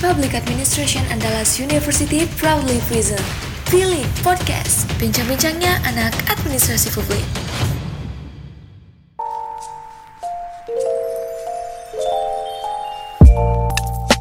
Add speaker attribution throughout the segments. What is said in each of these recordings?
Speaker 1: Public Administration Andalas University proudly present Pilih Podcast, bincang-bincangnya anak administrasi publik.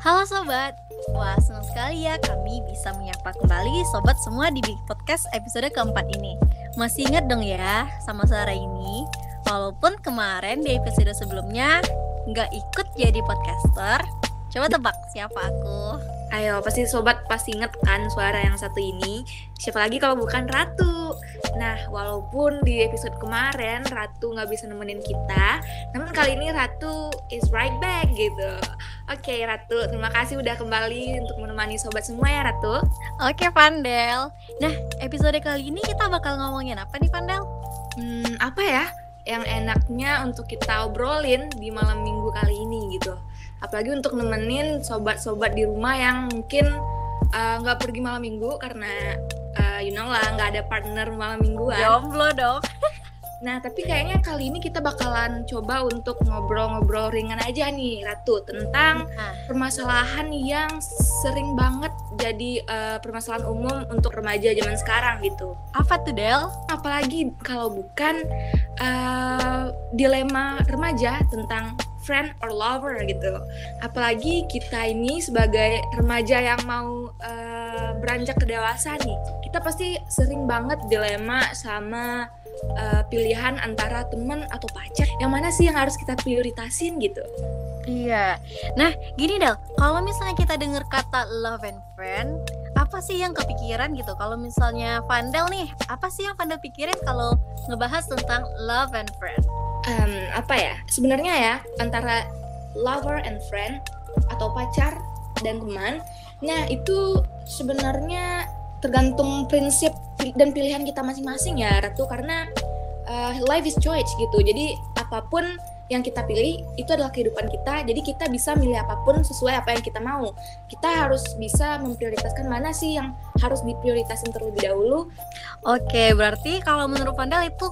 Speaker 2: Halo sobat, wah senang sekali ya kami bisa menyapa kembali sobat semua di Big Podcast episode keempat ini. Masih ingat dong ya sama Sarah ini, walaupun kemarin di episode sebelumnya nggak ikut jadi podcaster. Coba tebak siapa aku?
Speaker 3: Ayo, pasti sobat pasti inget kan suara yang satu ini. Siapa lagi kalau bukan Ratu? Nah, walaupun di episode kemarin Ratu nggak bisa nemenin kita, namun kali ini Ratu is right back gitu. Oke, Ratu, terima kasih udah kembali untuk menemani sobat semua ya, Ratu.
Speaker 2: Oke, Pandel. Nah, episode kali ini kita bakal ngomongin apa nih, Pandel?
Speaker 3: Hmm, apa ya yang enaknya untuk kita obrolin di malam minggu kali ini gitu? Apalagi untuk nemenin sobat-sobat di rumah yang mungkin nggak uh, pergi malam minggu karena uh, you know lah nggak ada partner malam mingguan
Speaker 2: jomblo dong
Speaker 3: Nah, tapi kayaknya kali ini kita bakalan coba untuk ngobrol-ngobrol ringan aja nih, Ratu, tentang nah. permasalahan yang sering banget jadi uh, permasalahan umum untuk remaja zaman sekarang gitu.
Speaker 2: Apa tuh, Del?
Speaker 3: Apalagi kalau bukan uh, dilema remaja tentang friend or lover gitu. Apalagi kita ini sebagai remaja yang mau uh, beranjak ke dewasa nih, kita pasti sering banget dilema sama uh, pilihan antara teman atau pacar. Yang mana sih yang harus kita prioritasin gitu?
Speaker 2: Iya. Nah gini Del. Kalau misalnya kita dengar kata love and friend apa sih yang kepikiran gitu? Kalau misalnya Vandel nih apa sih yang Vandel pikirin kalau ngebahas tentang love and friend
Speaker 3: um, apa ya sebenarnya ya antara lover and friend atau pacar dan teman nah itu sebenarnya tergantung prinsip dan pilihan kita masing-masing ya Ratu karena uh, life is choice gitu. Jadi apa pun yang kita pilih itu adalah kehidupan kita jadi kita bisa milih apa pun sesuai apa yang kita mau kita harus bisa memprioritaskan mana sih yang harus diprioritasin terlebih dahulu
Speaker 2: oke berarti kalau menurut Pandal itu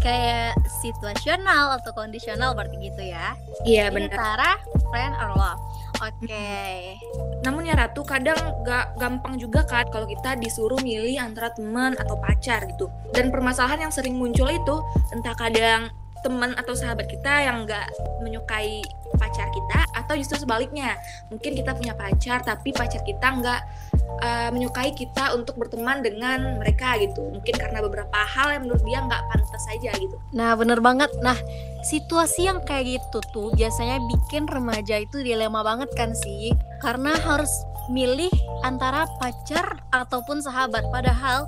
Speaker 2: kayak situasional atau kondisional berarti gitu ya
Speaker 3: iya benar
Speaker 2: antara friend or love Oke. Okay.
Speaker 3: Namun ya Ratu kadang gak gampang juga kan kalau kita disuruh milih antara teman atau pacar gitu. Dan permasalahan yang sering muncul itu entah kadang teman atau sahabat kita yang gak menyukai pacar kita atau justru sebaliknya. Mungkin kita punya pacar tapi pacar kita nggak uh, menyukai kita untuk berteman dengan mereka gitu. Mungkin karena beberapa hal yang menurut dia nggak pantas saja gitu.
Speaker 2: Nah bener banget. Nah situasi yang kayak gitu tuh biasanya bikin remaja itu dilema banget kan sih? Karena harus milih antara pacar ataupun sahabat. Padahal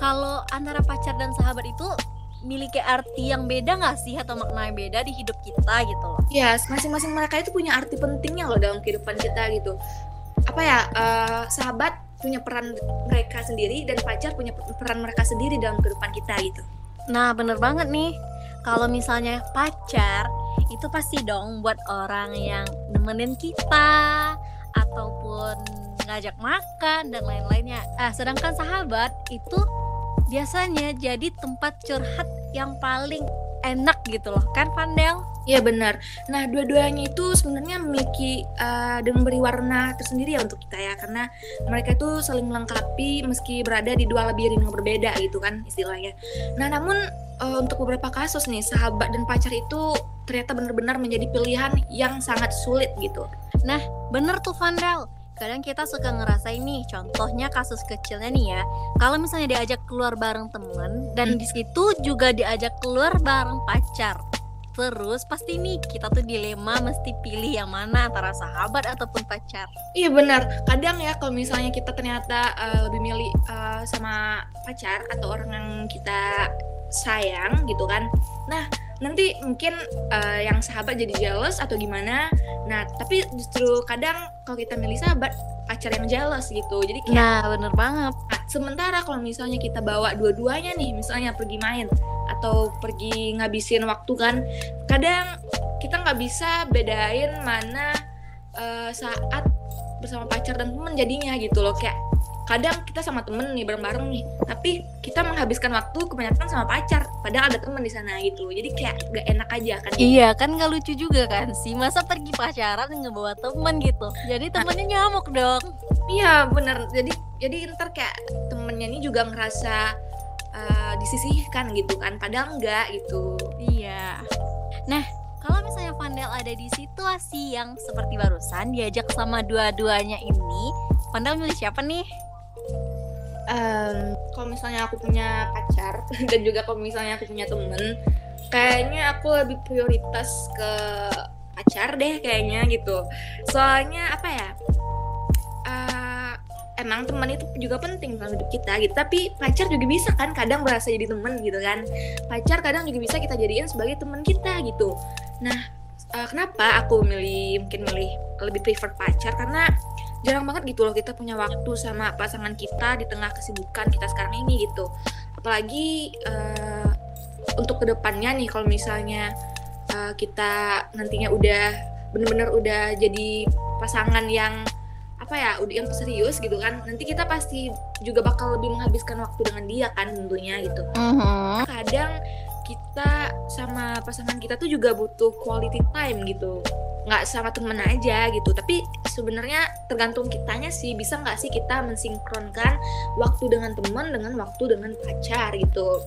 Speaker 2: kalau antara pacar dan sahabat itu miliki arti yang beda gak sih atau makna yang beda di hidup kita gitu loh?
Speaker 3: Yes, masing-masing mereka itu punya arti pentingnya loh dalam kehidupan kita gitu. Apa ya, uh, sahabat punya peran mereka sendiri dan pacar punya peran mereka sendiri dalam kehidupan kita gitu.
Speaker 2: Nah, bener banget nih. Kalau misalnya pacar itu pasti dong buat orang yang nemenin kita ataupun ngajak makan dan lain-lainnya. Ah, sedangkan sahabat itu biasanya jadi tempat curhat yang paling enak gitu loh kan Vandel?
Speaker 3: Iya benar. Nah dua-duanya itu sebenarnya memiliki uh, dan memberi warna tersendiri ya untuk kita ya karena mereka itu saling melengkapi meski berada di dua labirin yang berbeda gitu kan istilahnya. Nah namun uh, untuk beberapa kasus nih sahabat dan pacar itu ternyata benar-benar menjadi pilihan yang sangat sulit gitu.
Speaker 2: Nah bener tuh Vandel kadang kita suka ngerasa ini contohnya kasus kecilnya nih ya. Kalau misalnya diajak keluar bareng temen dan di situ juga diajak keluar bareng pacar terus pasti nih kita tuh dilema mesti pilih yang mana antara sahabat ataupun pacar.
Speaker 3: Iya benar. Kadang ya kalau misalnya kita ternyata uh, lebih milih uh, sama pacar atau orang yang kita sayang gitu kan. Nah nanti mungkin uh, yang sahabat jadi jealous atau gimana. Nah tapi justru kadang kalau kita milih sahabat pacar yang jealous gitu. Jadi
Speaker 2: kayak nah bener banget.
Speaker 3: Nah, sementara kalau misalnya kita bawa dua-duanya nih misalnya pergi main atau pergi ngabisin waktu kan kadang kita nggak bisa bedain mana uh, saat bersama pacar dan temen jadinya gitu loh. Kayak kadang kita sama temen nih bareng-bareng nih. Tapi kita menghabiskan waktu kebanyakan sama pacar padahal ada temen di sana gitu. Jadi kayak gak enak aja kan?
Speaker 2: Iya kan nggak lucu juga kan? Sih Masa pergi pacaran ngebawa temen gitu. Jadi temennya nyamuk dong.
Speaker 3: Iya bener. Jadi jadi ntar kayak temennya ini juga ngerasa uh, disisihkan gitu kan? Padahal enggak gitu.
Speaker 2: Iya. Nah kalau misalnya Vandel ada di situasi yang seperti barusan Diajak sama dua-duanya ini Vandel milih siapa nih?
Speaker 3: Em, kalau misalnya aku punya pacar dan juga kalau misalnya aku punya temen kayaknya aku lebih prioritas ke pacar deh kayaknya gitu. Soalnya apa ya eh, emang teman itu juga penting dalam hidup kita gitu. Tapi pacar juga bisa kan kadang berasa jadi temen gitu kan. Pacar kadang juga bisa kita jadiin sebagai teman kita gitu. Nah eh, kenapa aku milih mungkin milih lebih prefer pacar? Karena jarang banget gitu loh kita punya waktu sama pasangan kita di tengah kesibukan kita sekarang ini gitu. Apalagi eh, untuk ke depannya nih kalau misalnya eh, kita nantinya udah bener-bener udah jadi pasangan yang apa ya udah yang serius gitu kan nanti kita pasti juga bakal lebih menghabiskan waktu dengan dia kan tentunya gitu. Kadang kita sama pasangan kita tuh juga butuh quality time gitu nggak sama temen aja gitu tapi sebenarnya tergantung kitanya sih bisa nggak sih kita mensinkronkan waktu dengan teman dengan waktu dengan pacar gitu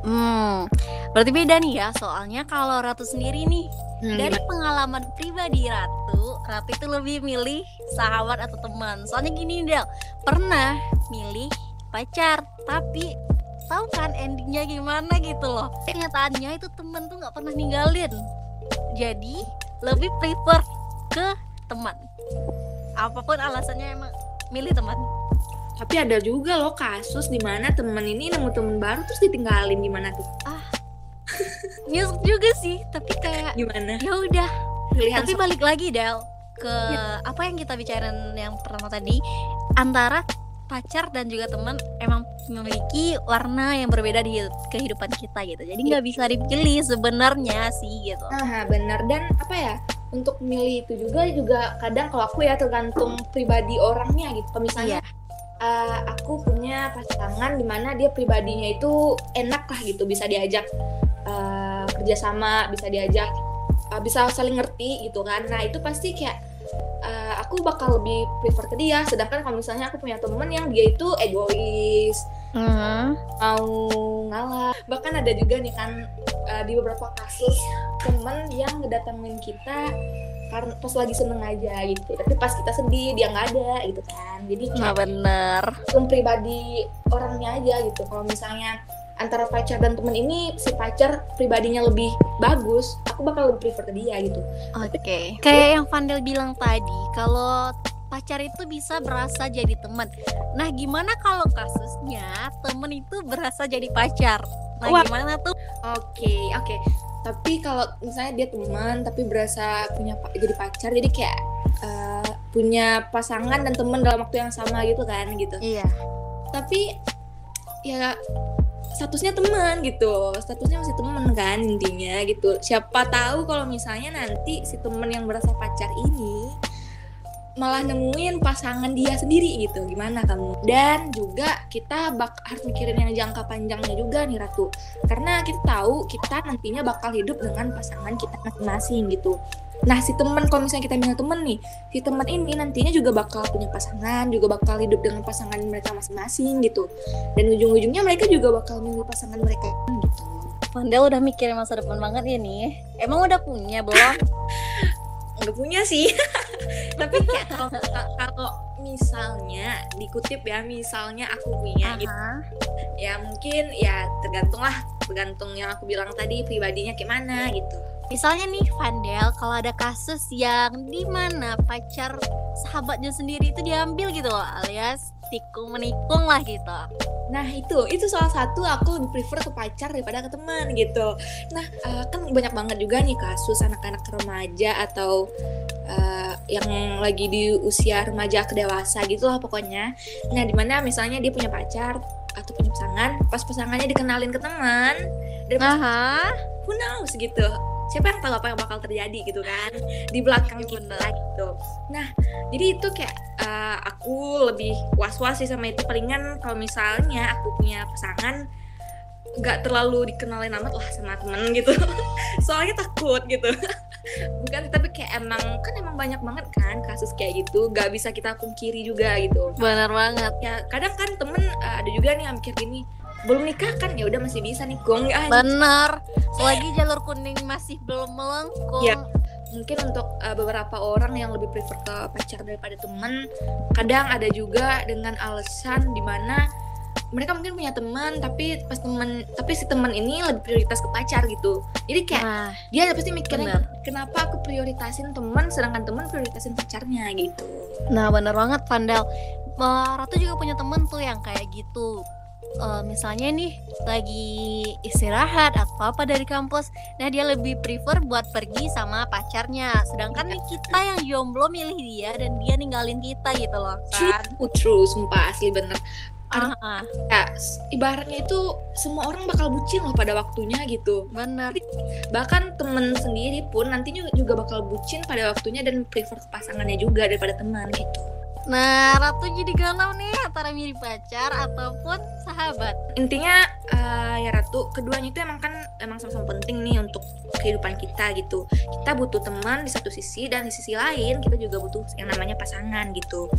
Speaker 2: Hmm, berarti beda nih ya soalnya kalau Ratu sendiri nih
Speaker 3: Hmm,
Speaker 2: dari pengalaman pribadi Ratu, Ratu itu lebih milih sahabat atau teman. Soalnya gini Del, pernah milih pacar, tapi tahu kan endingnya gimana gitu loh. Kenyataannya itu temen tuh nggak pernah ninggalin. Jadi lebih prefer ke teman. Apa pun alasannya emang milih teman.
Speaker 3: tapi ada juga loh kasus di mana temen ini nemu temen baru terus ditinggalin gimana tuh?
Speaker 2: Nyesek juga sih, tapi kayak
Speaker 3: gimana?
Speaker 2: ya udah. Tapi balik lagi Del ke apa yang kita bicarain yang pertama tadi antara pacar dan juga teman emang memiliki warna yang berbeda di kehidupan kita gitu. Jadi nggak bisa dipilih sebenarnya sih gitu.
Speaker 3: Nah, benar dan apa ya? Untuk milih itu juga juga kadang kalau aku ya tergantung pribadi orangnya gitu. Kalau misalnya eh, aku punya pasangan di mana dia pribadinya itu enak lah gitu, bisa diajak eh, kerjasama, bisa diajak, eh, bisa saling ngerti gitu kan. Nah itu pasti kayak eh, aku bakal lebih prefer ke dia. Sedangkan kalau misalnya aku punya temen yang dia itu egois, mau ngalah bahkan ada juga nih kan uh, di beberapa kasus temen yang ngedatengin kita karena pas lagi seneng aja gitu tapi pas kita sedih dia nggak ada gitu kan jadi
Speaker 2: Nah
Speaker 3: kayak
Speaker 2: bener.
Speaker 3: pribadi orangnya aja gitu kalau misalnya antara pacar dan temen ini si pacar pribadinya lebih bagus aku bakal lebih prefer ke dia gitu
Speaker 2: Oke. Kayak yang Vandel bilang tadi, kalau pacar itu bisa berasa jadi teman. Nah, gimana kalau kasusnya temen itu berasa jadi pacar? Nah,
Speaker 3: Wah.
Speaker 2: gimana tuh?
Speaker 3: Oke, oke. Tapi kalau misalnya dia teman tapi berasa punya jadi pacar, jadi kayak eh, punya pasangan dan teman dalam waktu yang sama gitu kan gitu.
Speaker 2: Iya.
Speaker 3: Tapi ya statusnya teman gitu. Statusnya masih teman kan intinya gitu. Siapa tahu kalau misalnya nanti si teman yang berasa pacar ini malah nemuin pasangan dia sendiri gitu gimana kamu dan juga kita bak harus mikirin yang jangka panjangnya juga nih ratu karena kita tahu kita nantinya bakal hidup dengan pasangan kita masing-masing gitu nah si teman kalau misalnya kita punya temen nih si teman ini nantinya juga bakal punya pasangan juga bakal hidup dengan pasangan mereka masing-masing gitu dan ujung-ujungnya mereka juga bakal milih pasangan mereka gitu
Speaker 2: Vandel udah mikirin masa depan banget ya nih. Emang udah punya belum?
Speaker 3: nggak punya sih tapi kayak kalau kalau misalnya dikutip ya misalnya aku punya gitu
Speaker 2: Aha.
Speaker 3: ya mungkin ya tergantung lah tergantung yang aku bilang tadi pribadinya gimana gitu
Speaker 2: Misalnya nih Vandel, kalau ada kasus yang di mana pacar sahabatnya sendiri itu diambil gitu loh, alias tikung menikung lah gitu.
Speaker 3: nah itu itu salah satu aku lebih prefer ke pacar daripada ke teman gitu nah eh, kan banyak banget juga nih kasus anak-anak remaja atau eh, yang lagi di usia remaja ke dewasa gitu lah pokoknya nah di mana misalnya dia punya pacar atau punya pasangan pas pasangannya dikenalin ke teman dan
Speaker 2: Aha.
Speaker 3: who knows gitu siapa yang tahu apa yang bakal terjadi gitu kan di belakang
Speaker 2: Iya,
Speaker 3: kita gitu. Nah jadi itu kayak eh, aku lebih was-was sih sama itu. Palingan kalau misalnya aku punya pasangan nggak terlalu dikenalin amat lah sama temen gitu. Soalnya takut gitu. Bukan tapi kayak emang kan emang banyak banget kan kasus kayak gitu. Nggak bisa kita pungkiri juga gitu.
Speaker 2: Bener banget.
Speaker 3: ya kadang kan temen eh, ada juga nih yang mikir gini belum nikah kan ya udah masih bisa nih gong ya
Speaker 2: Bener. Selagi jalur kuning masih belum melengkung.
Speaker 3: Iya. mungkin untuk uh, beberapa orang yang lebih prefer ke pacar daripada teman kadang ada juga dengan alasan di mana mereka mungkin punya teman tapi pas teman tapi si teman ini lebih prioritas ke pacar gitu jadi kayak
Speaker 2: Nah,
Speaker 3: dia pasti mikirnya
Speaker 2: bener.
Speaker 3: kenapa aku prioritasin teman sedangkan teman prioritasin pacarnya gitu
Speaker 2: Nah bener banget Vandal Ratu juga punya temen tuh yang kayak gitu Eh, Misalnya nih lagi istirahat atau apa dari kampus Nah dia lebih prefer buat pergi sama pacarnya. Sedangkan nih kita yang jomblo milih dia dan dia ninggalin kita gitu loh kan.
Speaker 3: True true sumpah asli bener.
Speaker 2: Ah, ah,
Speaker 3: ya ibaratnya itu semua orang bakal bucin loh pada waktunya gitu.
Speaker 2: Bener.
Speaker 3: Bahkan temen sendiri pun nantinya juga bakal bucin pada waktunya dan prefer ke pasangannya juga daripada teman gitu
Speaker 2: Nah Ratu jadi galau nih antara milih pacar ataupun sahabat.
Speaker 3: Intinya eh, ya ratu keduanya itu emang kan emang sama-sama penting nih untuk kehidupan kita gitu kita butuh teman di satu sisi dan di sisi lain kita juga butuh yang namanya pasangan gitu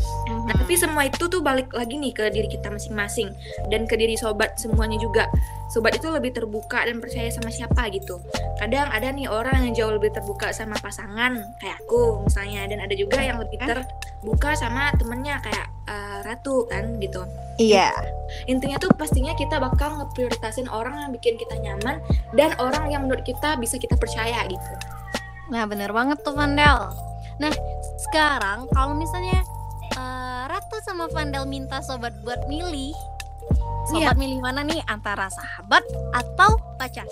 Speaker 3: Nah, tapi semua itu tuh balik lagi nih ke diri kita masing-masing dan ke diri sobat semuanya juga. Sobat itu lebih terbuka dan percaya sama siapa gitu. Kadang ada nih orang yang jauh lebih terbuka sama pasangan kayak aku misalnya dan ada juga yang lebih terbuka sama temennya kayak eh, Ratu kan gitu.
Speaker 2: Iya.
Speaker 3: Intinya tuh pastinya kita bakal ngeprioritasin orang yang bikin kita nyaman dan orang yang menurut kita bisa kita percaya gitu.
Speaker 2: Nah bener banget tuh Vandal Nah sekarang kalau misalnya eh, Ratu sama Vandal minta sobat buat milih Sobat milih mana nih? Antara sahabat atau pacar?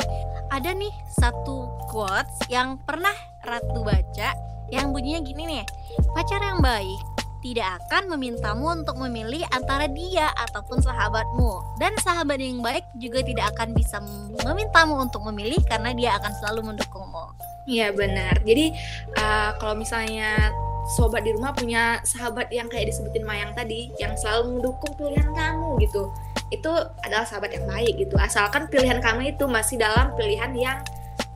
Speaker 2: Ada nih satu quotes yang pernah Ratu baca Yang bunyinya gini nih. Pacar yang baik tidak akan memintamu untuk memilih antara dia ataupun sahabatmu dan sahabat yang baik juga tidak akan bisa memintamu untuk memilih karena dia akan selalu mendukungmu.
Speaker 3: Iya benar. Jadi uh, kalau misalnya sobat di rumah punya sahabat yang kayak disebutin Mayang tadi, yang selalu mendukung pilihan kamu gitu, itu adalah sahabat yang baik gitu. Asalkan pilihan kamu itu masih dalam pilihan yang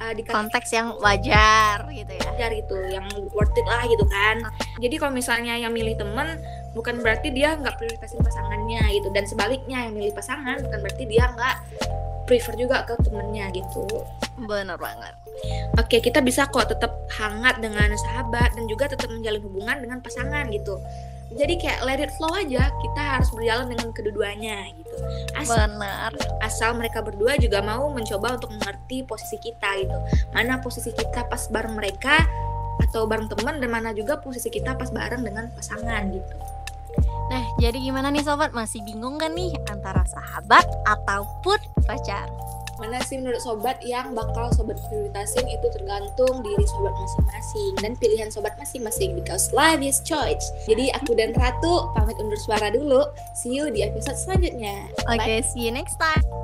Speaker 3: uh, dikasih
Speaker 2: konteks yang wajar gitu ya.
Speaker 3: ajar gitu, yang worth it lah gitu kan. Jadi kalau misalnya yang milih temen bukan berarti dia nggak prioritasin pasangannya gitu, dan sebaliknya yang milih pasangan bukan berarti dia nggak prefer juga ke temennya gitu.
Speaker 2: Bener banget.
Speaker 3: Oke, kita bisa kok tetap hangat dengan sahabat dan juga tetap menjalin hubungan dengan pasangan gitu. Jadi kayak let it flow aja, kita harus berjalan dengan kedua-duanya gitu. Asal,
Speaker 2: Bener.
Speaker 3: asal mereka berdua juga mau mencoba untuk mengerti posisi kita gitu. Mana posisi kita pas bareng mereka atau bareng teman dan mana juga posisi kita pas bareng dengan pasangan gitu.
Speaker 2: Nah, jadi gimana nih sobat? Masih bingung kan nih antara sahabat ataupun pacar?
Speaker 3: Mana sih menurut sobat yang bakal sobat prioritasin itu tergantung diri sobat masing-masing dan pilihan sobat masing-masing because life is choice. Jadi aku dan Ratu pamit undur suara dulu. See you di episode selanjutnya.
Speaker 2: Oke, see you next time.